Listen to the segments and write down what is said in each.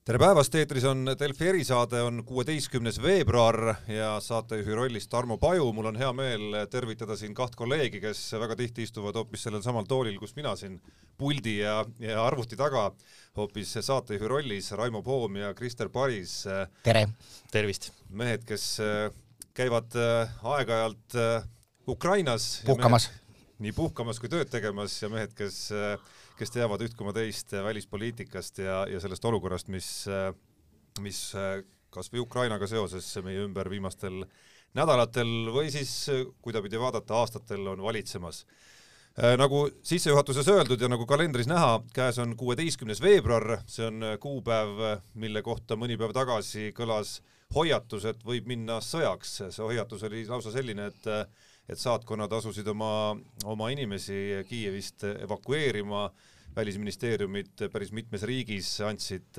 tere päevast, eetris on Delfi erisaade, on kuueteistkümnes veebruar ja saatejuhi rollis Tarmo Paju. mul on hea meel tervitada siin kaht kolleegi, kes väga tihti istuvad hoopis sellel samal toolil, kus mina siin puldi ja, ja arvuti taga, hoopis saatejuhi rollis Raimo Poom ja Krister Paris. tere! tervist! mehed, kes käivad aeg-ajalt Ukrainas. puhkamas. nii puhkamas kui tööd tegemas ja mehed, kes kes teavad üht koma teist välispoliitikast ja, ja sellest olukorrast, mis, mis kas või Ukrainaga seoses meie ümber viimastel nädalatel või siis kuidapidi vaadata, aastatel on valitsemas. nagu sissejuhatuses öeldud ja nagu kalendris näha, käes on kuueteistkümnes veebruar, see on kuupäev, mille kohta mõni päev tagasi kõlas hoiatus, et võib minna sõjaks. see hoiatus oli lausa selline, et et saatkonnad asusid oma, oma inimesi Kiievist evakueerima välisministeeriumid päris mitmes riigis andsid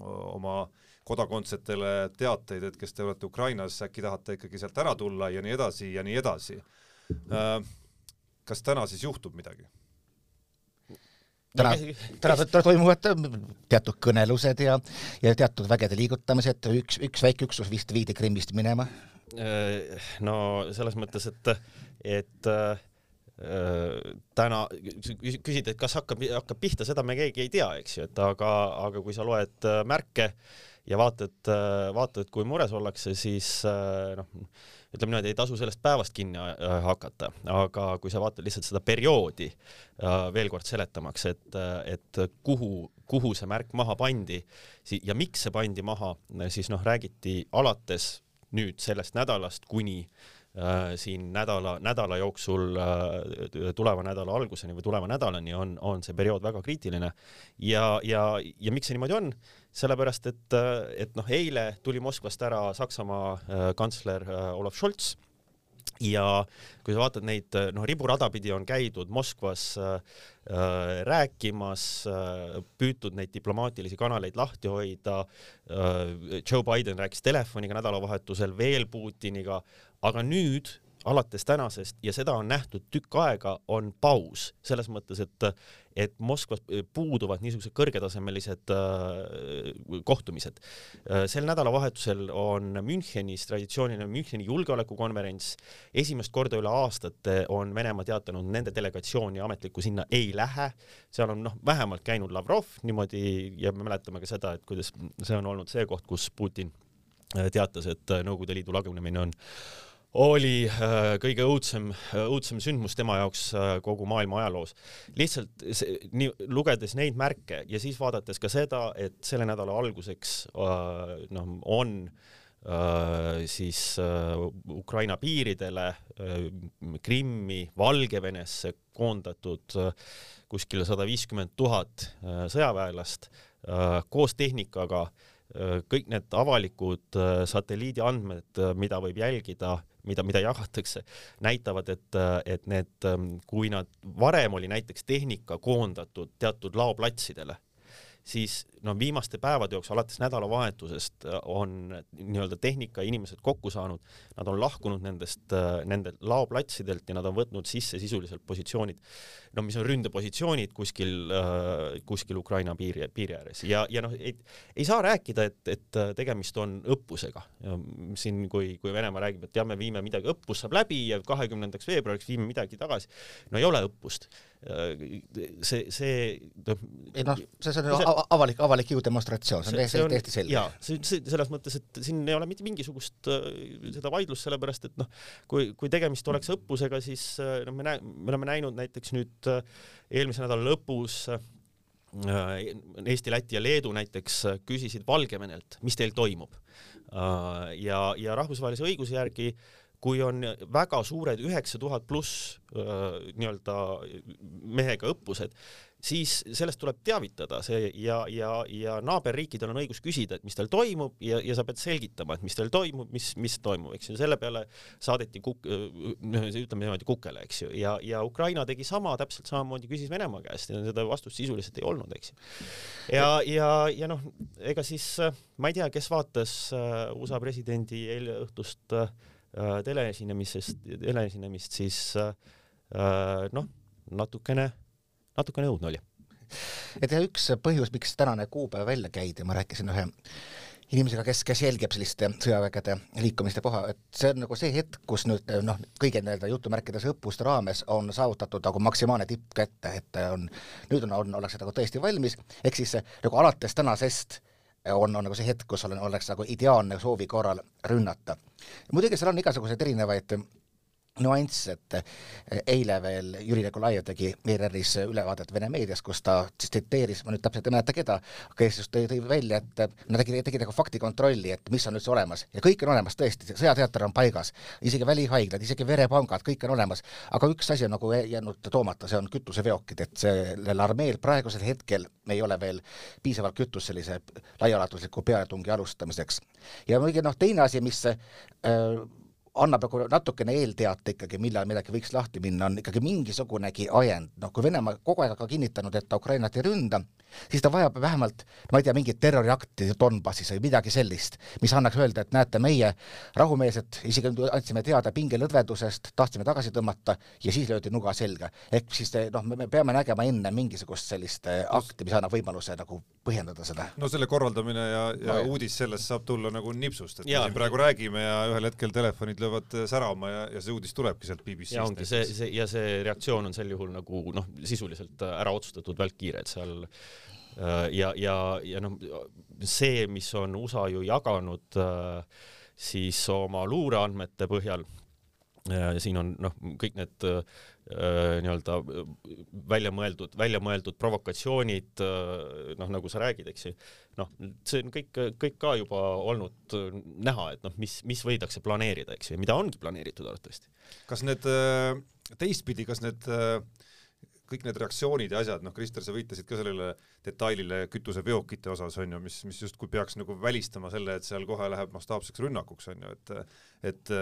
oma kodakondsetele teateid, et kes te olete Ukrainas, äkki tahate ikkagi sealt ära tulla ja nii edasi ja nii edasi. kas täna siis juhtub midagi? täna, täna, täna toimuvad teatud kõnelused ja, ja teatud vägede liigutamised, üks, üks väike üksus vist viidi Krimmist minema. No selles mõttes, et, et täna küsida, et kas hakkab, hakkab pihta, seda me keegi ei tea, eks ju, et aga, aga kui sa loed märke ja vaatad, vaatad, kui mures ollakse, siis noh, ütleme niimoodi, ei tasu sellest päevast kinni hakata, aga kui sa vaatad lihtsalt seda perioodi veel kord seletamaks, et, et kuhu, kuhu see märk maha pandi ja miks see pandi maha, siis noh, räägiti alates nüüd sellest nädalast kuni äh, Äh, siin nädala, nädala jooksul äh, tuleva nädala alguseni või tuleva nädalani on, on see periood väga kriitiline. ja, ja, ja miks see niimoodi on? sellepärast, et, et noh, eile tuli Moskvast ära Saksamaa äh, kantsler Olav Scholz ja kui sa vaatad neid, noh, riburada pidi on käidud Moskvas äh, rääkimas äh,, püütud neid diplomaatilisi kanaleid lahti hoida äh,. Joe Biden rääkis telefoniga nädalavahetusel veel Putiniga, aga nüüd alates tänasest ja seda on nähtud tükk aega, on paus selles mõttes, et et Moskvas puuduvad niisugused kõrgetasemelised äh, kohtumised äh,. sel nädalavahetusel on Münchenis traditsiooniline Müncheni julgeolekukonverents. esimest korda üle aastate on Venemaa teatanud, nende delegatsiooni ametlikku sinna ei lähe. seal on noh, vähemalt käinud Lavrov niimoodi ja me mäletame ka seda, et kuidas see on olnud see koht, kus Putin teatas, et Nõukogude Liidu lagunemine on oli äh, kõige õudsem, õudsem sündmus tema jaoks äh, kogu maailma ajaloos. lihtsalt see, nii lugedes neid märke ja siis vaadates ka seda, et selle nädala alguseks äh, noh, on siis Ukraina piiridele, Krimmi, Valgevenesse koondatud kuskil sada viiskümmend tuhat sõjaväelast koos tehnikaga kõik need avalikud satelliidiandmed, mida võib jälgida mida, mida jagatakse, näitavad, et, et need, kui nad, varem oli näiteks tehnika koondatud teatud laoplatsidele, siis no viimaste päevade jooksul, alates nädalavahetusest äh, on nii-öelda tehnika inimesed kokku saanud, nad on lahkunud nendest, äh, nendelt laoplatsidelt ja nad on võtnud sisse sisuliselt positsioonid, no mis on ründepositsioonid kuskil, äh, kuskil Ukraina piiri, piiri ääres. Ja, ja noh, ei, ei saa rääkida, et, et tegemist on õppusega. siin, kui, kui Venemaa räägib, et jah, me viime midagi, õppus saab läbi ja kahekümnendaks veebruariks viime midagi tagasi, no ei ole õppust see, see noh. ei noh, see, see on avalik, avalik jõudemonstratsioon, see on täiesti, täiesti selge. jaa, see, see selles mõttes, et siin ei ole mitte mingisugust äh, seda vaidlust, sellepärast et noh, kui, kui tegemist oleks õppusega, siis äh, noh, me näe-, me oleme näinud näiteks nüüd äh, eelmise nädala lõpus Eesti, Läti ja Leedu näiteks küsisid Valgevenelt, mis teil toimub. ja, ja rahvusvahelise õiguse järgi kui on väga suured üheksa tuhat pluss nii-öelda mehega õppused, siis sellest tuleb teavitada, see ja, ja, ja naaberriikidel on õigus küsida, et mis teil toimub ja, ja sa pead selgitama, et mis teil toimub, mis, mis toimub, eks ju, selle peale saadeti kuk-, noh, ütleme niimoodi kukele, eks ju, ja, ja Ukraina tegi sama, täpselt samamoodi küsis Venemaa käest ja seda vastust sisuliselt ei olnud, eks ju. ja, ja, ja noh, ega siis ma ei tea, kes vaatas äh, USA presidendi eile õhtust äh, teleesinemisest, teleesinemist, siis äh, noh, natukene natukene õudne oli. Et ja üks põhjus, miks tänane kuupäev välja käidi, ma rääkisin ühe inimesega, kes, kes jälgib selliste sõjavägede liikumiste koha, et see on nagu see hetk, kus nüüd noh, kõige nii-öelda jutumärkides õppuste raames on saavutatud nagu maksimaalne tipp kätte, et on, nüüd on, on, ollakse nagu tõesti valmis, ehk siis nagu alates tänasest on, on nagu see hetk, kus on, oleks nagu ideaalne soovi korral rünnata. muidugi seal on igasuguseid erinevaid nüanss, et eh, eile veel Jüri Nikolajev tegi ERR-is ülevaadet Vene meedias, kus ta siis tsiteeris, ma nüüd täpselt ei mäleta, keda, kes just tõi, tõi välja, et no tegi, tegi nagu faktikontrolli, et mis on üldse olemas. Ja kõik on olemas tõesti, sõjateater on paigas, isegi välihaiglad, isegi verepangad, kõik on olemas, aga üks asi on nagu jäänud toomata, see on kütuseveokid, et sellel armeel praegusel hetkel ei ole veel piisavalt kütust sellise laiaulatusliku pealetungi alustamiseks. ja muidugi noh, teine asi, mis äh, annab nagu natukene eelteate ikkagi, millal midagi võiks lahti minna, on ikkagi mingisugunegi ajend, noh kui Venemaa kogu aeg on kinnitanud, et ta Ukrainat ei ründa, siis ta vajab vähemalt, ma ei tea, mingit terroriakti Donbassis või midagi sellist, mis annaks öelda, et näete, meie rahumeelsed, isegi andsime teada pingelõdvendusest, tahtsime tagasi tõmmata ja siis löödi nuga selga. ehk siis noh, me peame nägema enne mingisugust sellist eh, akti, mis annab võimaluse nagu põhjendada seda. no selle korraldamine ja, ja no, uudis sellest saab tulla nagu nipsust, et ja. me siin praegu räägime ja ühel hetkel telefonid löövad särama ja, ja see uudis tulebki sealt BBC-st. ja ongi see, see ja see reaktsioon on sel juhul nagu noh, sisuliselt ära otsustatud välkkiire, et seal Äh, ja, ja, ja noh, see, mis on USA ju jaganud äh, siis oma luureandmete põhjal, siin on noh, kõik need äh, nii-öelda välja mõeldud, välja mõeldud provokatsioonid, noh, nagu sa räägid, eks ju, noh, see on kõik, kõik ka juba olnud näha, et noh, mis, mis võidakse planeerida, eks ju, mida ongi planeeritud arvatavasti. kas need teistpidi, kas need äh, kõik need reaktsioonid ja asjad, noh, Krister, sa viitasid ka sellele detailile kütuseveokite osas, on ju, mis, mis justkui peaks nagu välistama selle, et seal kohe läheb mastaapseks rünnakuks, on ju, et et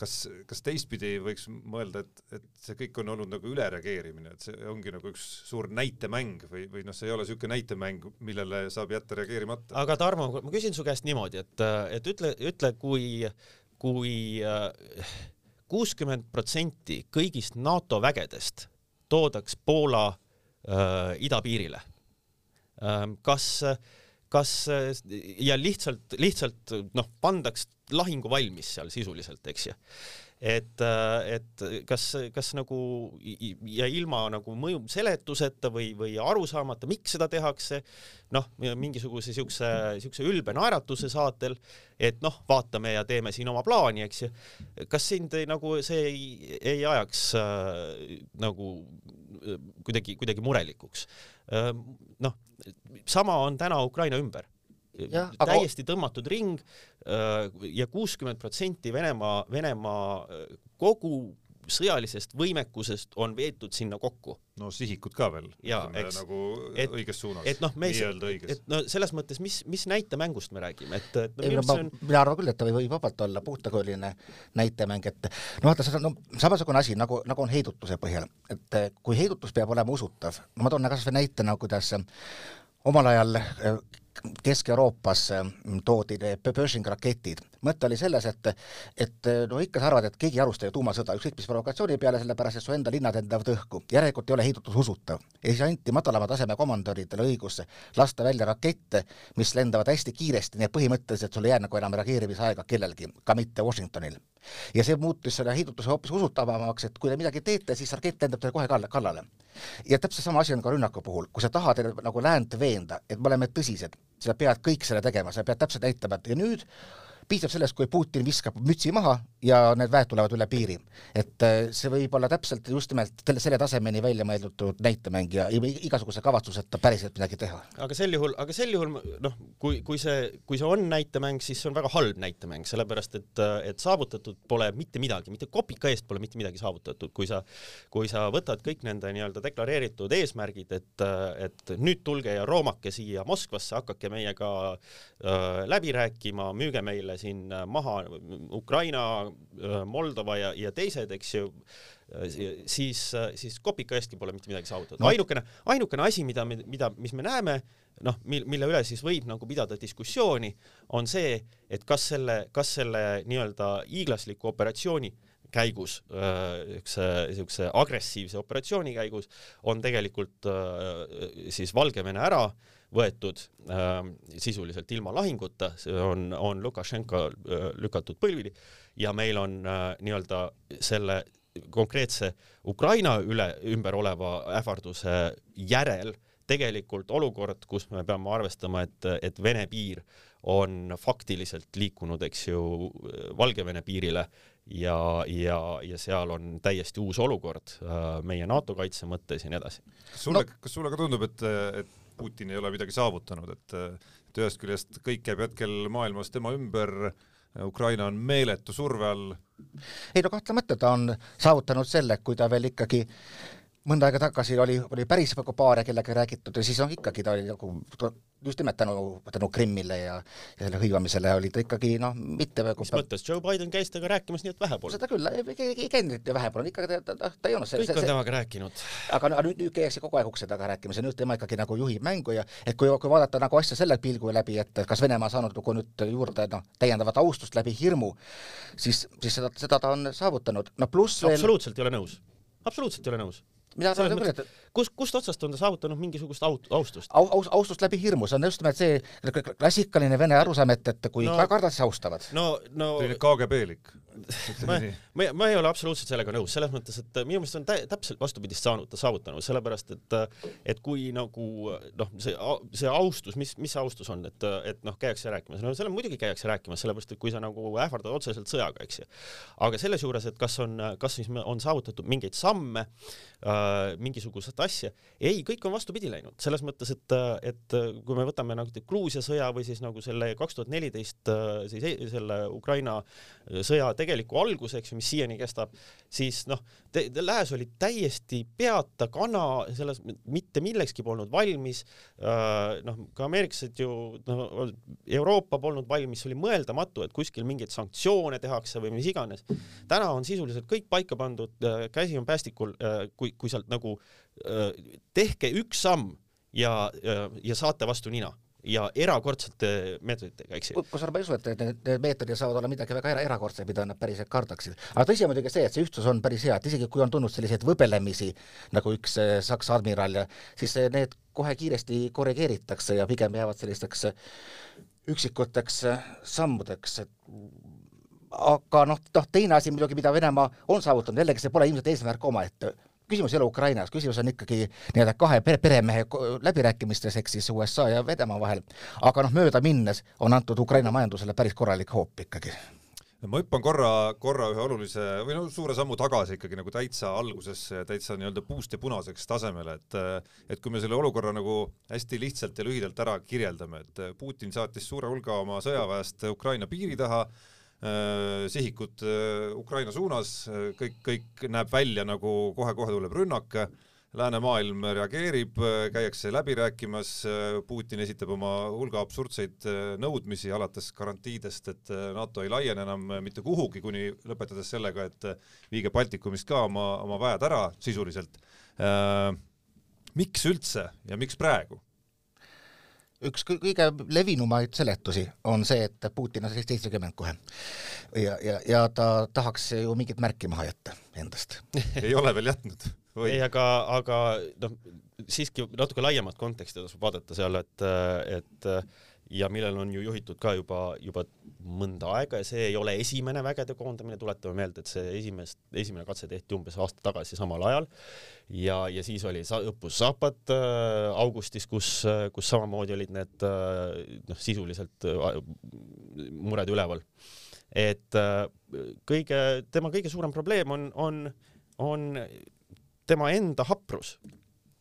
kas, kas teistpidi võiks mõelda, et, et see kõik on olnud nagu ülereageerimine, et see ongi nagu üks suur näitemäng või, või noh, see ei ole niisugune näitemäng, millele saab jätta reageerimata? aga Tarmo, ma küsin su käest niimoodi, et, et ütle, ütle, kui, kui kuuskümmend protsenti kõigist NATO vägedest toodaks Poola äh, idapiirile ähm,. kas, kas ja lihtsalt, lihtsalt noh, pandaks lahingu valmis seal sisuliselt, eks ju et, et kas, kas nagu ja ilma nagu mõju seletuseta või, või aru saamata, miks seda tehakse, noh, mingisuguse siukse, siukse ülbe naeratuse saatel, et noh, vaatame ja teeme siin oma plaani, eks ju. kas sind ei, nagu see ei, ei ajaks äh, nagu äh, kuidagi, kuidagi murelikuks äh,? noh, sama on täna Ukraina ümber Ja, täiesti aga... tõmmatud ring äh, ja kuuskümmend protsenti Venemaa, Venemaa äh, kogu sõjalisest võimekusest on veetud sinna kokku. no sihikud ka veel. nagu et, õiges suunas. et noh, me ei, et no selles mõttes, mis, mis näitemängust me räägime, et, et no, ei, no, ma, on... mina arvan küll, et ta võib vabalt olla puhtakujuline näitemäng, et no vaata, see on no, samasugune asi nagu, nagu on heidutuse põhjal, et kui heidutus peab olema usutav, ma toon kasvõi näitena, kuidas omal ajal Kesk-Euroopas mm, toodi need Pershing raketid. Mõte oli selles, et et no ikka sa arvad, et keegi ei alusta ju tuumasõda ükskõik mis provokatsiooni peale, sellepärast et su enda linnad lendavad õhku. järelikult ei ole heidutus usutav. ja siis anti madalama taseme komandöridele õigus lasta välja rakette, mis lendavad hästi kiiresti, nii et põhimõtteliselt sul ei jää nagu enam reageerimisaega kellelgi, ka mitte Washingtonil ja see muutis selle heidutuse hoopis usutavamaks, et kui te midagi teete, siis rakett lendab teile kohe kallale. ja täpselt sama asi on ka rünnaku puhul, kui sa tahad nagu läänt veenda, et me oleme tõsised, sa pead kõik selle tegema, sa pead täpselt näitama, et ja nüüd piisab sellest, kui Putin viskab mütsi maha ja need väed tulevad üle piiri. et äh, see võib olla täpselt just nimelt selle, tasemeni välja mõeldud näitemäng ja igasuguse kavatsuseta päriselt midagi teha. aga sel juhul, aga sel juhul noh, kui, kui see, kui see on näitemäng, siis see on väga halb näitemäng, sellepärast et, et saavutatud pole mitte midagi, mitte kopika eest pole mitte midagi saavutatud, kui sa, kui sa võtad kõik nende nii-öelda deklareeritud eesmärgid, et, et nüüd tulge ja roomake siia Moskvasse, hakake meiega äh, läbi rääkima, müüge meile siin äh, maha Ukraina, äh, Moldova ja, ja teised, eks ju, äh, siis, siis kopika eestki pole mitte midagi saavutatud no.. ainukene, ainukene asi, mida me, mida, mis me näeme, noh, mille üle siis võib nagu pidada diskussiooni, on see, et kas selle, kas selle nii-öelda hiiglasliku operatsiooni käigus, niisuguse, niisuguse agressiivse operatsiooni käigus on tegelikult siis Valgevene ära võetud äh, sisuliselt ilma lahinguta, see on, on Lukašenko äh, lükatud põlvili ja meil on äh, nii-öelda selle konkreetse Ukraina üle ümber oleva ähvarduse järel tegelikult olukord, kus me peame arvestama, et, et Vene piir on faktiliselt liikunud, eks ju, Valgevene piirile ja, ja, ja seal on täiesti uus olukord äh, meie NATO kaitse mõttes ja nii edasi. kas sulle no., kas sulle ka tundub, et, et Putin ei ole midagi saavutanud, et et ühest küljest kõik käib hetkel maailmas tema ümber, Ukraina on meeletu surve all. ei no kahtlemata ta on saavutanud selle, kui ta veel ikkagi mõnda aega tagasi oli, oli päris nagu paare, kellega räägitud ja siis noh, ikkagi ta oli nagu just nimelt tänu, tänu Krimmile ja, ja selle hõivamisele oli ta ikkagi noh, mitte nagu mis mõttes, Joe Biden käis temaga rääkimas nii et vähe polnud? seda küll, ei, käinud vähe polnud, ikka ta, ta, ta ei olnud kõik see, on temaga rääkinud. aga nüüd, nüüd käiakse kogu aeg ukse taga rääkimas ja nüüd tema ikkagi nagu juhib mängu ja et kui, kui vaadata nagu asja selle pilgu läbi, et kas Venemaa saanud nagu nüüd juurde noh, täiendavat austust läbi hirmu, siis, siis seda, seda ta on saavutanud, no pluss veel absoluutselt ei ole nõus, absoluutselt ei ole nõus mina arvan küll, et kust, kust otsast on ta saavutanud mingisugust aut-, austust Au,? aus, austust läbi hirmu, see on just nimelt see klassikaline vene arusaam, et, et kui no, kardad, siis austavad. no, no selline KGB-lik ma, ma, ma ei ole absoluutselt sellega nõus, selles mõttes, et minu meelest on tä täpselt vastupidist saanud, saavutanud, sellepärast et et kui nagu noh, see, see austus, mis, mis see austus on, et, et noh, käiakse rääkimas, no selle muidugi käiakse rääkimas, sellepärast et kui sa nagu ähvardad otseselt sõjaga, eks ju. aga selles juures, et kas on, kas siis on saavutatud mingeid samme äh,, mingisugust asja, ei, kõik on vastupidi läinud, selles mõttes, et, et kui me võtame nagu Gruusia sõja või siis nagu selle kaks tuhat neliteist siis selle Ukraina sõja tegeliku alguse, eks ju, mis siiani kestab, siis noh, lääs oli täiesti peata kana, selles mitte millekski polnud valmis äh,. noh, ka ameeriklased ju, noh, Euroopa polnud valmis, oli mõeldamatu, et kuskil mingeid sanktsioone tehakse või mis iganes. täna on sisuliselt kõik paika pandud, äh, käsi on päästikul, äh, kui, kui sealt nagu tehke üks samm ja, ja saate vastu nina ja erakordsete meetoditega, eks ju. kusjuures ma ei usu, et need, need meetodid saavad olla midagi väga era erakordset, mida nad päriselt kardaksid. aga tõsi on muidugi see, et see ühtsus on päris hea, et isegi kui on tulnud selliseid võbelemisi, nagu üks eh, Saksa admiral siis eh, need kohe kiiresti korrigeeritakse ja pigem jäävad sellisteks eh, üksikuteks sammudeks, et aga noh, noh teine asi muidugi, mida Venemaa on saavutanud, jällegi see pole ilmselt eesmärk omaette küsimus ei ole Ukrainas, küsimus on ikkagi nii-öelda kahe pere, peremehe läbirääkimistes, ehk siis USA ja Venemaa vahel. aga noh, mööda minnes on antud Ukraina majandusele päris korralik hoop ikkagi ma hüppan korra, korra ühe olulise või no suure sammu tagasi ikkagi nagu täitsa algusesse, täitsa nii-öelda puust ja punaseks tasemele, et et kui me selle olukorra nagu hästi lihtsalt ja lühidalt ära kirjeldame, et Putin saatis suure hulga oma sõjaväest Ukraina piiri taha, Äh, sihikud äh, Ukraina suunas, äh, kõik, kõik näeb välja nagu kohe-kohe tuleb rünnak, läänemaailm reageerib, käiakse läbi rääkimas, Putin esitab oma hulga absurdseid nõudmisi, alates garantiidest, et NATO ei laiene enam mitte kuhugi, kuni lõpetades sellega, et viige Baltikumist ka oma, oma väed ära sisuliselt. miks üldse ja miks praegu? Üks kõige levinumaid seletusi on see, et Putin on seitsekümmend kohe. ja, ja, ja ta tahaks ju mingit märki maha jätta endast. Ei ole veel jätnud. Ei, aga, aga noh, siiski natuke laiemat konteksti tasub vaadata seal, et, et ja millel on ju juhitud ka juba, juba mõnda aega ja see ei ole esimene vägede koondamine, tuletame meelde, et see esimest, esimene katse tehti umbes aasta tagasi samal ajal. ja, ja siis oli sa, õppus Zapad äh, augustis, kus, kus samamoodi olid need äh, noh, sisuliselt äh, mured üleval. et äh, kõige, tema kõige suurem probleem on, on, on tema enda haprus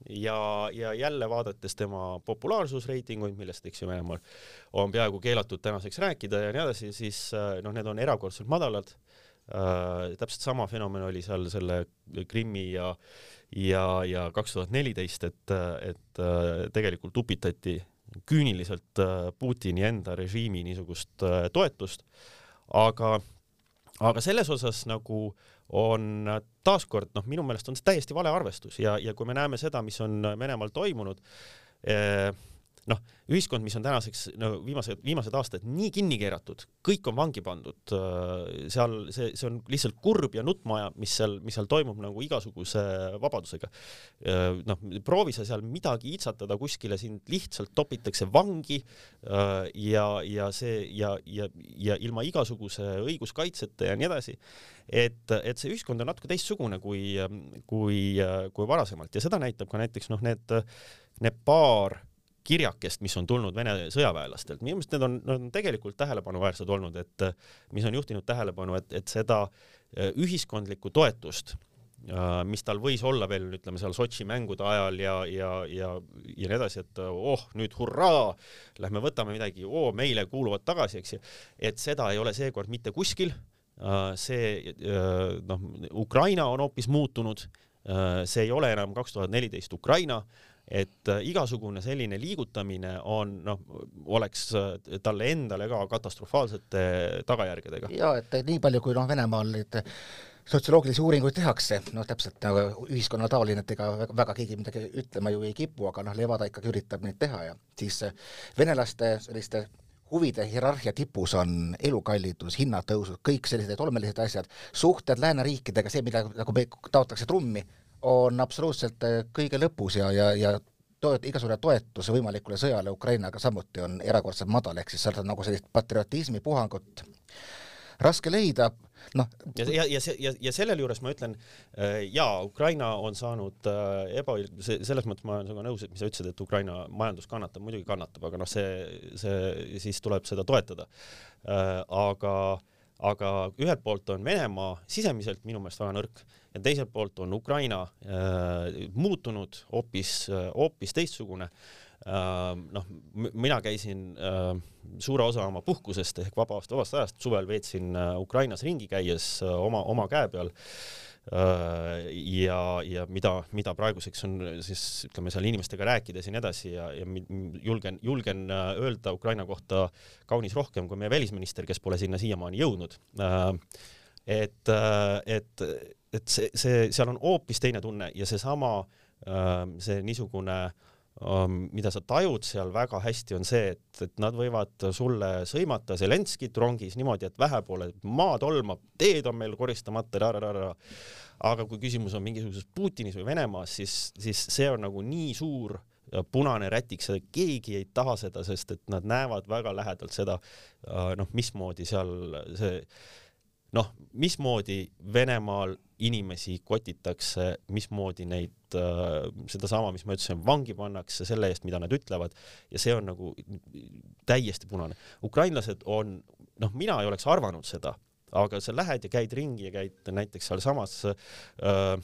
ja, ja jälle vaadates tema populaarsusreitinguid, millest eks ju Venemaal on peaaegu keelatud tänaseks rääkida ja nii edasi, siis äh, noh, need on erakordselt madalad äh,. täpselt sama fenomen oli seal selle Krimmi ja ja, ja kaks tuhat neliteist, et, et äh, tegelikult upitati küüniliselt äh, Putini enda režiimi niisugust äh, toetust, aga aga selles osas nagu on taaskord noh, minu meelest on see täiesti vale arvestus ja, ja kui me näeme seda, mis on Venemaal toimunud eh,, noh, ühiskond, mis on tänaseks no viimased, viimased aastad nii kinni keeratud, kõik on vangi pandud, äh, seal see, see on lihtsalt kurb ja nutmaja, mis seal, mis seal toimub nagu igasuguse vabadusega. Äh, noh, proovi sa seal midagi iitsatada kuskile, sind lihtsalt topitakse vangi äh, ja, ja see ja, ja, ja ilma igasuguse õiguskaitseta ja nii edasi et, et see ühiskond on natuke teistsugune kui, kui, kui varasemalt ja seda näitab ka näiteks noh, need, need paar kirjakest, mis on tulnud Vene sõjaväelastelt, minu meelest need on, need on tegelikult tähelepanuväärsed olnud, et mis on juhtinud tähelepanu, et, et seda äh, ühiskondlikku toetust, äh, mis tal võis olla veel ütleme seal Sotši mängude ajal ja, ja, ja, ja nii edasi, et oh, nüüd hurraa, lähme võtame midagi, oo, meile kuuluvad tagasi, eks ju, et seda ei ole seekord mitte kuskil äh, see noh, Ukraina on hoopis muutunud, see ei ole enam kaks tuhat neliteist Ukraina, et äh, igasugune selline liigutamine on noh, oleks äh, talle endale ka katastrofaalsete tagajärgedega. ja et nii palju, kui noh, Venemaal neid sotsioloogilisi uuringuid tehakse, noh täpselt nagu ühiskonna taoline, et ega väga, väga keegi midagi ütlema ju ei kipu, aga noh, Levada ikkagi üritab neid teha ja siis äh, venelaste selliste huvide hierarhia tipus on elukallidus, hinnatõusud, kõik sellised olmelised asjad, suhted lääneriikidega, see, mida nagu me taotakse trummi, on absoluutselt äh, kõige lõpus ja, ja, ja toet-, igasugune toetus võimalikule sõjale Ukrainaga samuti on erakordselt madal, ehk siis seal on nagu sellist patriotismi puhangut raske leida, noh. ja, ja, ja ja, ja sellel juures ma ütlen äh, jaa, Ukraina on saanud äh, ebaõil-, selles mõttes ma olen sinuga nõus, et mis sa ütlesid, et Ukraina majandus kannatab, muidugi kannatab, aga noh, see, see siis tuleb seda toetada äh,. aga, aga ühelt poolt on Venemaa sisemiselt minu meelest väga nõrk ja teiselt poolt on Ukraina äh, muutunud hoopis äh,, hoopis teistsugune äh,. noh, mina käisin äh, suure osa oma puhkusest ehk vabast, vabast ajast suvel veetsin äh, Ukrainas ringi käies äh, oma, oma käe peal äh, ja, ja mida, mida praeguseks on siis ütleme seal inimestega rääkides ja nii edasi ja, ja julgen, julgen äh, öelda Ukraina kohta kaunis rohkem kui meie välisminister, kes pole sinna siiamaani jõudnud. Äh, et, et et see, see, seal on hoopis teine tunne ja seesama see niisugune ähm, mida sa tajud seal väga hästi, on see, et, et nad võivad sulle sõimata Zelenskit rongis niimoodi, et vähepoole maa tolmab, teed on meil koristamata, aga kui küsimus on mingisuguses Putinis või Venemaas, siis, siis see on nagu nii suur punane rätik, seda keegi ei taha seda, sest et nad näevad väga lähedalt seda, äh, noh, mismoodi seal see noh, mismoodi Venemaal inimesi kotitakse, mismoodi neid äh,, sedasama, mis ma ütlesin, vangi pannakse selle eest, mida nad ütlevad ja see on nagu täiesti punane. ukrainlased on, noh, mina ei oleks arvanud seda, aga sa lähed ja käid ringi ja käid näiteks sealsamas äh,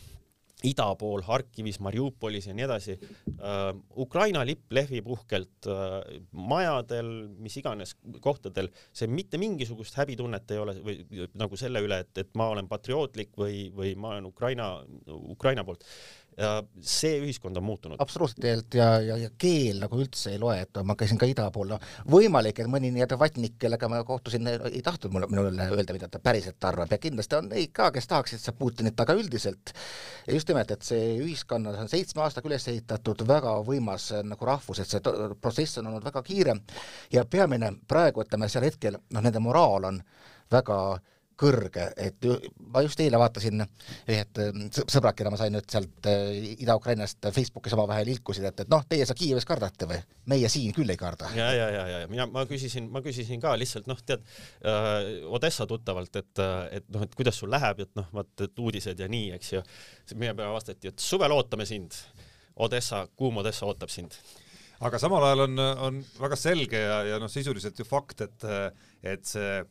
ida pool Harkivis, Mariupolis ja nii edasi uh,. Ukraina lipp lehvib uhkelt uh, majadel, mis iganes kohtadel, see mitte mingisugust häbitunnet ei ole või nagu selle üle, et, et ma olen patriootlik või, või ma olen Ukraina, Ukraina poolt ja see ühiskond on muutunud. absoluutselt. Ja, ja, ja keel nagu üldse ei loe, et ma käisin ka ida pool, no võimalik, et mõni nii-öelda vatnik, kellega ma kohtusin, ei tahtnud mulle, minule öelda, mida ta päriselt arvab. Ja kindlasti on neid ka, kes tahaksid seda Putinit, aga üldiselt. Just nimelt, et see ühiskonnas on seitsme aastaga üles ehitatud väga võimas nagu rahvus, et see protsess on olnud väga kiire. Ja peamine praegu, ütleme seal hetkel, noh, nende moraal on väga kõrge, et ma just eile vaatasin ühed sõbrad, keda ma sain nüüd sealt äh, Ida-Ukrainast Facebookis omavahel ilkusid, et, et noh, teie seal Kiievis kardate või? meie siin küll ei karda. ja, ja, ja, ja mina, ma küsisin, ma küsisin ka lihtsalt noh, tead äh, Odessa tuttavalt, et, et noh, et kuidas sul läheb, et noh, vaat, et uudised ja nii, eks ju. mille peale vastati, et suvel ootame sind. Odessa, kuum Odessa ootab sind aga samal ajal on, on väga selge ja, ja noh, sisuliselt ju fakt, et, et see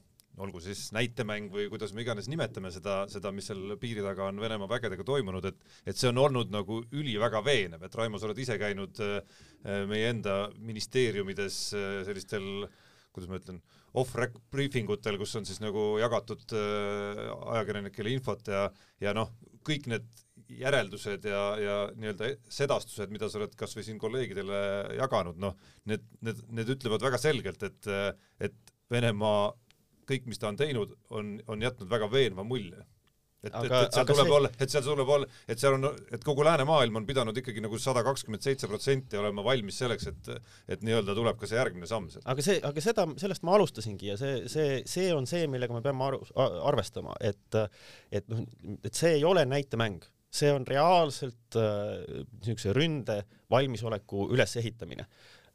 olgu siis näitemäng või kuidas me iganes nimetame seda, seda, mis seal piiri taga on Venemaa vägedega toimunud, et et see on olnud nagu üliväga veenev, et Raimo, sa oled ise käinud äh, meie enda ministeeriumides äh, sellistel kuidas ma ütlen, off-rec briefing utel, kus on siis nagu jagatud äh, ajakirjanikele infot ja, ja noh, kõik need järeldused ja, ja nii-öelda sedastused, mida sa oled kas või siin kolleegidele jaganud, noh, need, need, need ütlevad väga selgelt, et, et Venemaa kõik, mis ta on teinud, on, on jätnud väga veenva mulje. et, et, et seal tuleb see- olla, et seal tuleb olla, et seal on, et kogu läänemaailm on pidanud ikkagi nagu sada kakskümmend seitse protsenti olema valmis selleks, et et nii-öelda tuleb ka see järgmine samm aga see, aga seda, sellest ma alustasingi ja see, see, see on see, millega me peame aru, arvestama, et, et noh, et see ei ole näitemäng, see on reaalselt äh, niisuguse ründe valmisoleku ülesehitamine.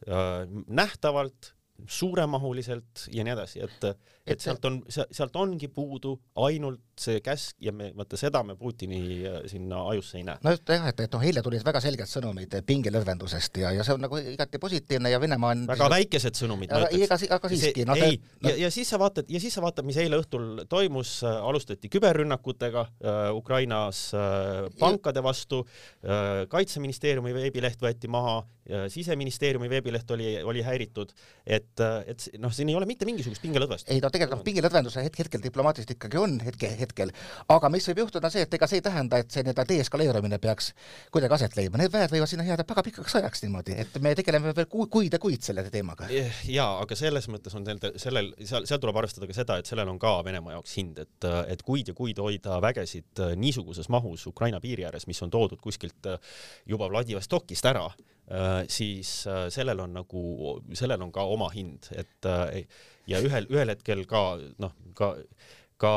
Äh, nähtavalt, suuremahuliselt ja nii edasi, et, et sealt on, sealt ongi puudu ainult see käsk ja me, vaata seda me Putini äh, sinna ajusse ei näe. no just jah, et, et noh, eile tulid väga selged sõnumid pingelõdvendusest ja, ja see on nagu igati positiivne ja Venemaa on väga väikesed sõnumid, ma aga, ütleks. aga, siiski, noh, ei, ja, ja siis sa vaatad, ja siis sa vaatad, mis eile õhtul toimus, alustati küberrünnakutega äh, Ukrainas äh, pankade vastu äh,, kaitseministeeriumi veebileht võeti maha äh,, siseministeeriumi veebileht oli, oli häiritud, et, et noh, siin ei ole mitte mingisugust pingelõdvest. ei no tegelikult noh, pingelõdvenduse hetk, hetkel diplomaatiliselt ikkagi on hetke, hetkel, aga mis võib juhtuda, see, et ega see ei tähenda, et see nii-öelda deeskaleerumine peaks kuidagi aset leidma, need väed võivad sinna jääda väga pikaks ajaks niimoodi, et me tegeleme veel ku, kuid ja kuid selle teemaga. jaa, aga selles mõttes on sellel, sellel, seal, seal tuleb arvestada ka seda, et sellel on ka Venemaa jaoks hind, et, et kuid ja kuid hoida vägesid niisuguses mahus Ukraina piiri ääres, mis on toodud kuskilt juba Vladivostokist ära, siis sellel on nagu, sellel on ka oma hind, et ja ühel, ühel hetkel ka noh, ka ka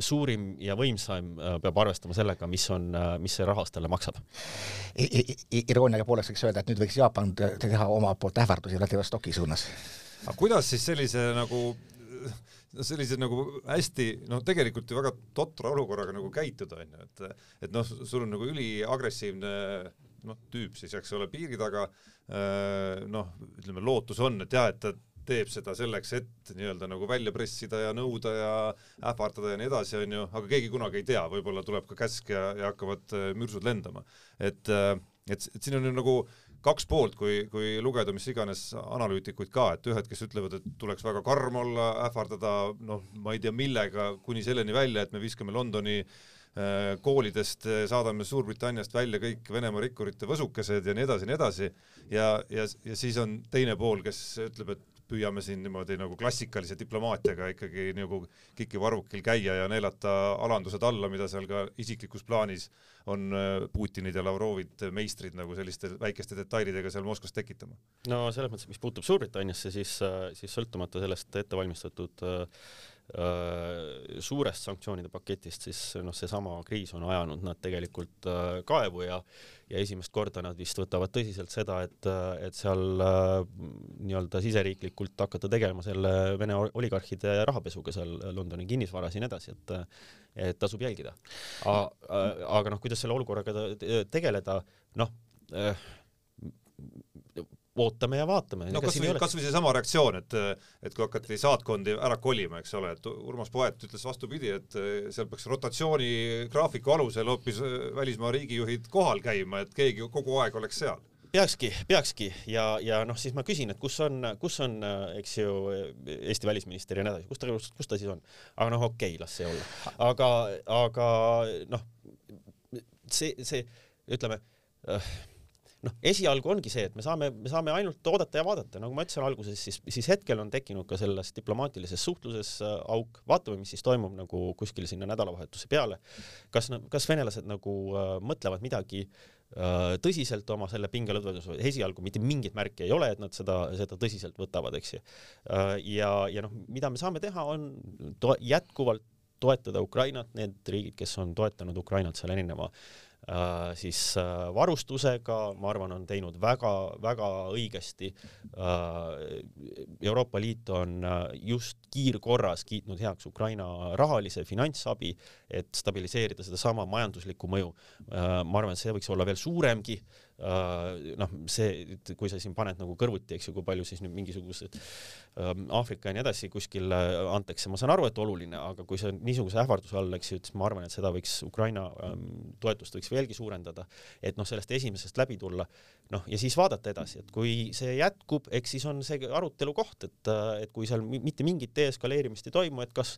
suurim ja võimsaim peab arvestama sellega, mis on, mis see rahas talle maksab I. iroonia poolest võiks öelda, et nüüd võiks Jaapan teha omalt poolt ähvardusi Vladivostoki suunas. aga kuidas siis sellise nagu no sellise nagu hästi, no tegelikult ju väga totra olukorraga nagu käituda, onju, et et noh, sul on nagu üliagressiivne noh, tüüp siis, eks ole, piiri taga, noh, ütleme, lootus on, et jah, et ta teeb seda selleks, et nii-öelda nagu välja pressida ja nõuda ja ähvardada ja nii edasi, onju, aga keegi kunagi ei tea, võib-olla tuleb ka käsk ja, ja hakkavad mürsud lendama. et, et, et siin on ju nagu kaks poolt, kui, kui lugeda mis iganes analüütikuid ka, et ühed, kes ütlevad, et tuleks väga karm olla, ähvardada noh, ma ei tea millega, kuni selleni välja, et me viskame Londoni koolidest, saadame Suurbritanniast välja kõik Venemaa rikkurite võsukesed ja nii edasi ja nii edasi. ja, ja, ja siis on teine pool, kes ütleb, et püüame siin niimoodi nagu klassikalise diplomaatiaga ikkagi nagu kiki varvukil käia ja neelata alandused alla, mida seal ka isiklikus plaanis on Putinid ja Lavrovid meistrid nagu selliste väikeste detailidega seal Moskvas tekitama. no selles mõttes, mis puutub Suurbritanniasse, siis, siis sõltumata sellest ettevalmistatud äh, suurest sanktsioonide paketist, siis noh, seesama kriis on ajanud nad tegelikult äh, kaevu ja ja esimest korda nad vist võtavad tõsiselt seda, et, et seal äh, nii-öelda siseriiklikult hakata tegelema selle Vene oligarhide rahapesuga seal Londoni kinnisvaras ja nii edasi, et et tasub jälgida. aga noh, kuidas selle olukorraga tegeleda, noh ootame ja vaatame. no kasvõi, kasvõi seesama reaktsioon, et, et kui hakati saatkondi ära kolima, eks ole, et Urmas Poet ütles vastupidi, et seal peaks rotatsioonigraafiku alusel hoopis välismaa riigijuhid kohal käima, et keegi kogu aeg oleks seal peakski, peakski ja, ja noh, siis ma küsin, et kus on, kus on, eks ju, Eesti välisminister ja nii edasi, kus ta, kus ta siis on? aga noh, okei okay,, las see olla. aga, aga noh, see, see ütleme äh, noh, esialgu ongi see, et me saame, me saame ainult oodata ja vaadata, nagu ma ütlesin alguses, siis, siis hetkel on tekkinud ka selles diplomaatilises suhtluses äh, auk, vaatame, mis siis toimub nagu kuskil sinna nädalavahetuse peale. kas, kas venelased nagu äh, mõtlevad midagi äh, tõsiselt oma selle pingelõdvenduse, esialgu mitte mingit märki ei ole, et nad seda, seda tõsiselt võtavad, eks ju äh,. ja, ja noh, mida me saame teha, on to jätkuvalt toetada Ukrainat, need riigid, kes on toetanud Ukrainat seal erineva äh, siis äh, varustusega, ma arvan, on teinud väga-väga õigesti äh,. Euroopa Liit on äh, just kiirkorras kiitnud heaks Ukraina rahalise finantsabi, et stabiliseerida sedasama majanduslikku mõju äh,. ma arvan, et see võiks olla veel suuremgi äh,. Noh, see, kui sa siin paned nagu kõrvuti, eks ju, kui palju siis nüüd mingisugused ähm, Aafrika ja nii edasi kuskil antakse, ma saan aru, et oluline, aga kui see niisuguse ähvarduse all, eks ju, et siis ma arvan, et seda võiks Ukraina ähm, toetust võiks veelgi suurendada, et noh, sellest esimesest läbi tulla, noh, ja siis vaadata edasi, et kui see jätkub, eks siis on see arutelu koht, et, et kui seal mitte mingit deeskaleerimist ei toimu, et kas,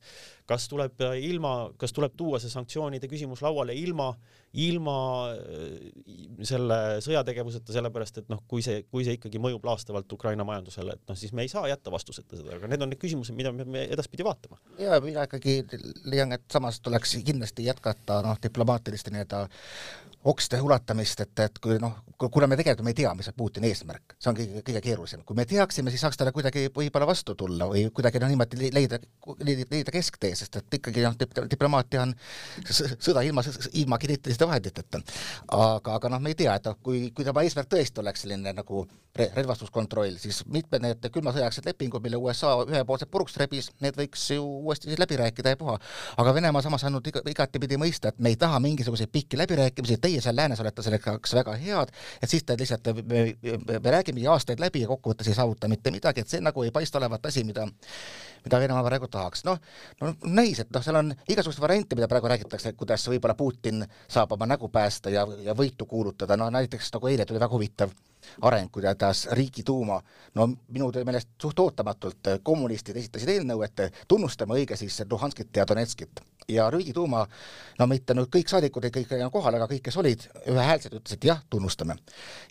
kas tuleb ilma, kas tuleb tuua see sanktsioonide küsimus lauale ilma, ilma selle sõjategevuseta, sellepärast et noh, kui see, kui see ikkagi mõjub laastavalt Ukraina majandusele, et noh, siis me ei saa jätta vastuseta seda, aga need on need küsimused, mida me peame edaspidi vaatama. ja mina ikkagi leian, et samas tuleks kindlasti jätkata noh, diplomaatiliste nii-öelda okste ulatamist, et, et kui noh, kuna me tegelikult me ei tea, mis on Putini eesmärk, see on kõige, kõige keerulisem. kui me teaksime, siis saaks talle kuidagi võib-olla vastu tulla või kuidagi noh, niimoodi leida, leida kesktee, sest et ikkagi noh, diplomaatia on sõda ilma, ilma kineetiliste vahenditeta. aga, aga noh, me ei tea, et noh, kui, kui tema eesmärk tõesti oleks selline nagu relvastuskontroll, siis mitmed need külma sõjaaegsed lepingud, mille USA ühepoolselt puruks rebis, need võiks ju uuesti läbi rääkida ja puha. aga Venemaa samas andnud iga, igatepidi mõista, et me ei taha mingisuguseid pikki läbirääkimisi, teie seal läänes olete selleks väga head, et siis te lihtsalt, me, me räägimegi aastaid läbi ja kokkuvõttes ei saavuta mitte midagi, et see nagu ei paista olevat asi, mida mida Venemaa praegu tahaks. noh, no näis, et noh, seal on igasuguseid variante, mida praegu räägitakse, kuidas võib-olla Putin saab oma nägu päästa ja, ja võitu kuulutada, no näiteks nagu eile tuli väga huvitav areng, kuidas Riigiduuma, no minu meelest suht ootamatult kommunistid esitasid eelnõu, et tunnustame õige siis Luhanskit ja Donetskit. Ja Riigiduuma, no mitte nüüd kõik saadikud ei kõik enam kohal, aga kõik, kes olid, ühehäälselt ütlesid jah, tunnustame.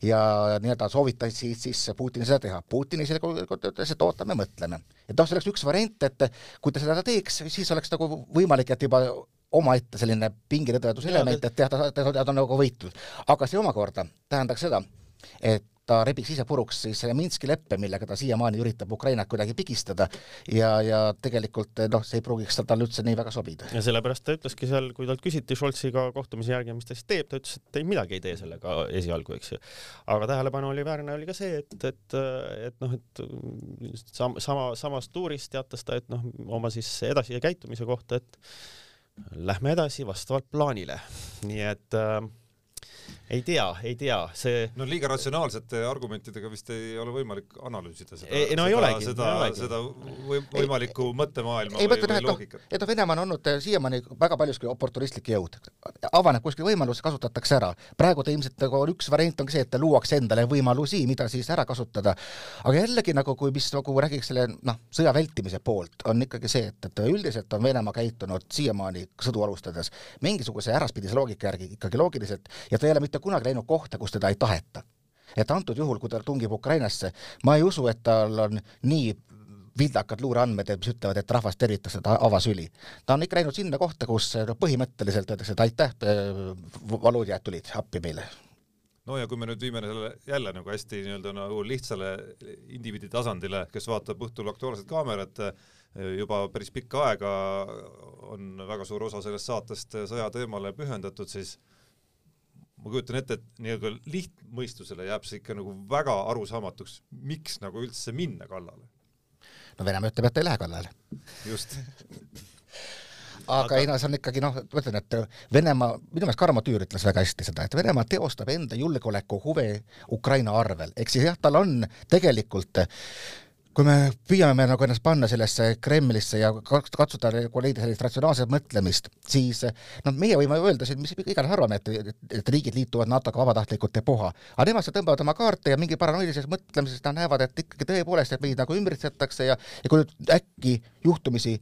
ja nii-öelda soovitasid siis Putinil seda teha. Putin ise ütles, et ootame, mõtleme. et noh, see oleks üks variant, et kui ta seda teeks, siis oleks nagu võimalik, et juba omaette selline pingiredveduselement, et teha, ta, ta, ta on nagu võitnud. aga see omakorda tähendaks seda, et ta rebiks ise puruks siis Minski leppe, millega ta siiamaani üritab Ukrainat kuidagi pigistada ja, ja tegelikult noh, see ei pruugiks tal üldse nii väga sobida. ja sellepärast ta ütleski seal, kui talt küsiti Scholziga kohtumise järgi, mis ta siis teeb, ta ütles, et ei midagi ei tee sellega esialgu, eks ju. aga tähelepanu oli väärne oli ka see, et, et, et noh, et sam, sama, samas tuuris teatas ta, et noh, oma siis edasise käitumise kohta, et lähme edasi vastavalt plaanile. nii et äh, ei tea, ei tea, see no liiga ratsionaalsete argumentidega vist ei ole võimalik analüüsida seda, ei, no seda, ei olegi, seda, seda või, võimalikku ei, mõttemaailma ei, või, või loogikat. et noh, Venemaa on olnud siiamaani väga paljuski oportunistlik jõud. avaneb kuskil võimalus, kasutatakse ära. praegu ta ilmselt nagu üks variant ongi see, et luuakse endale võimalusi, mida siis ära kasutada. aga jällegi nagu, kui mis nagu räägiks selle noh, sõja vältimise poolt, on ikkagi see, et, et üldiselt on Venemaa käitunud siiamaani sõdu alustades mingisuguse äraspidise loogika järgi ikkagi loogiliselt ja ta ei ole mitte mitte kunagi läinud kohta, kus teda ei taheta. et antud juhul, kui ta tungib Ukrainasse, ma ei usu, et tal on nii vildakad luureandmed, mis ütlevad, et rahvast tervitakse ta avasüli. ta on ikka läinud sinna kohta, kus põhimõtteliselt öeldakse, et aitäh, valuudjad tulid appi meile no ja kui me nüüd viime selle jälle nagu hästi nii-öelda nagu lihtsale indiviidi tasandile, kes vaatab õhtul Aktuaalset Kaamerat, juba päris pikka aega on väga suur osa sellest saatest sõjateemale pühendatud, siis ma kujutan ette, et nii-öelda lihtmõistusele jääb see ikka nagu väga arusaamatuks, miks nagu üldse minna kallale. no Venemaa ütleb, et ei lähe kallale. just aga, aga ei no see on ikkagi noh, ma ütlen, et Venemaa, minu meelest Karmo Tüür ütles väga hästi seda, et Venemaa teostab enda julgeolekuhuve Ukraina arvel, ehk siis jah, tal on tegelikult kui me püüame nagu ennast panna sellesse Kremlisse ja katsuda nagu leida sellist ratsionaalset mõtlemist, siis noh, meie võime öelda siin, mis iganes arvame, et, et, et riigid liituvad NATO-ga vabatahtlikult ja puha, aga nemad seal tõmbavad oma kaarte ja mingi paranoilises mõtlemises nad näevad, et ikkagi tõepoolest, et meid nagu ümbritsetakse ja, ja kui nüüd äkki juhtumisi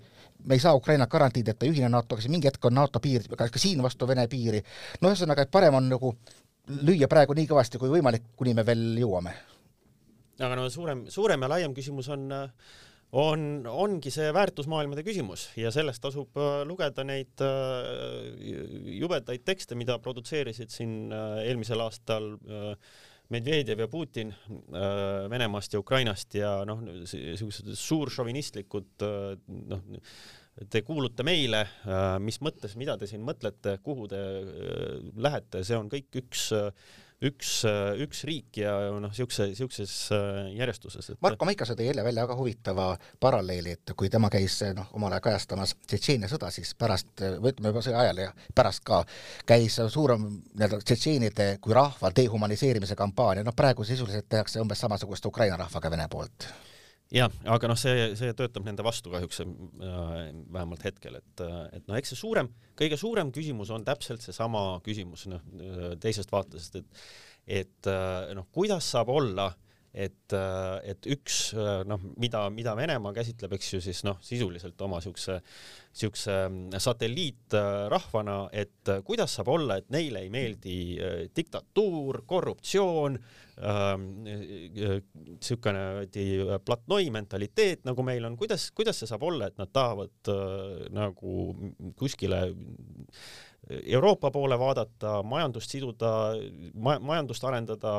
me ei saa Ukrainat garantiideta ühine NATO-ga, siis mingi hetk on NATO piir ka, ka siin vastu Vene piiri. no ühesõnaga, et parem on nagu lüüa praegu nii kõvasti kui võimalik, kuni me veel jõuame aga no suurem, suurem ja laiem küsimus on, on, ongi see väärtusmaailmade küsimus ja sellest tasub äh, lugeda neid äh, jubedaid tekste, mida produtseerisid siin äh, eelmisel aastal Medvedjev ja Putin Venemaast ja Ukrainast ja noh, niisugused suuršovinistlikud noh, te kuulute meile, mis mõttes, mida te siin mõtlete, kuhu te lähete, see on kõik üks üks, üks riik ja noh, siukse, siukses äh, järjestuses et.... Marko Maikasoo tõi eile välja väga huvitava paralleeli, et kui tema käis noh, omal ajal kajastamas Tšetšeenia sõda, siis pärast, või ütleme juba sõja ajal ja pärast ka, käis suurem nii-öelda tšetšeenide kui rahva dehumaniseerimise kampaania, noh praegu sisuliselt tehakse umbes samasugust Ukraina rahvaga Vene poolt jah, aga noh, see, see töötab nende vastu kahjuks äh, vähemalt hetkel, et, et noh, eks see suurem, kõige suurem küsimus on täpselt seesama küsimus noh, teisest vaatest, et et äh, noh, kuidas saab olla, et, et üks noh, mida, mida Venemaa käsitleb, eks ju siis noh, sisuliselt oma siukse, siukse satelliitrahvana, et kuidas saab olla, et neile ei meeldi diktatuur, korruptsioon niisugune äh, platnoi mentaliteet, nagu meil on, kuidas, kuidas see saab olla, et nad tahavad äh, nagu kuskile Euroopa poole vaadata, majandust siduda ma,, majandust arendada,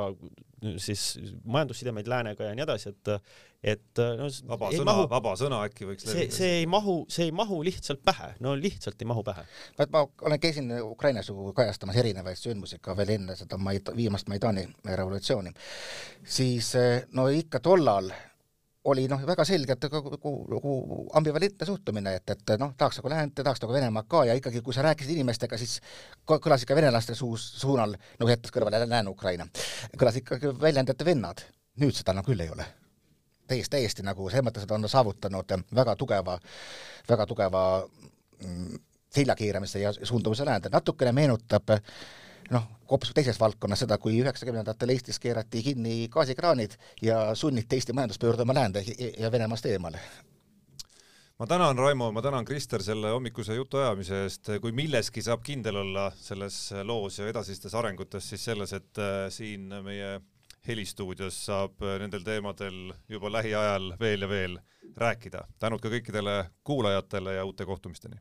siis majandussidemeid läänega ja nii edasi, et et no vaba sõna, vaba sõna äkki võiks see, see ei mahu, see ei mahu lihtsalt pähe, no lihtsalt ei mahu pähe. ma olen, käisin Ukrainas ju kajastamas erinevaid sündmusi ka veel enne seda Maid-, viimast Maidani revolutsiooni, siis no ikka tollal oli noh, väga selgelt nagu, nagu ambivalentne suhtumine, et, et noh, tahaks nagu läänt ja tahaks nagu Venemaad ka ja ikkagi, kui sa rääkisid inimestega, siis kõlas ikka venelaste suus, suunal, nagu jättes kõrvale Lääne-Ukraina, kõlas ikkagi väljend, et vennad. nüüd seda enam küll ei ole. täiesti, täiesti nagu selles mõttes, et on saavutanud väga tugeva, väga tugeva mm, seljakeeramise ja suundumise läände, natukene meenutab äh, noh, hoopis teises valdkonnas seda, kui üheksakümnendatel Eestis keerati kinni gaasikraanid ja sunniti Eesti majandus pöörduma läände ja Venemaast eemale ma tänan, Raimo, ma tänan, Krister, selle hommikuse jutuajamise eest. kui milleski saab kindel olla selles loos ja edasistes arengutes, siis selles, et äh, siin meie helistuudios saab nendel teemadel juba lähiajal veel ja veel rääkida. tänud ka kõikidele kuulajatele ja uute kohtumisteni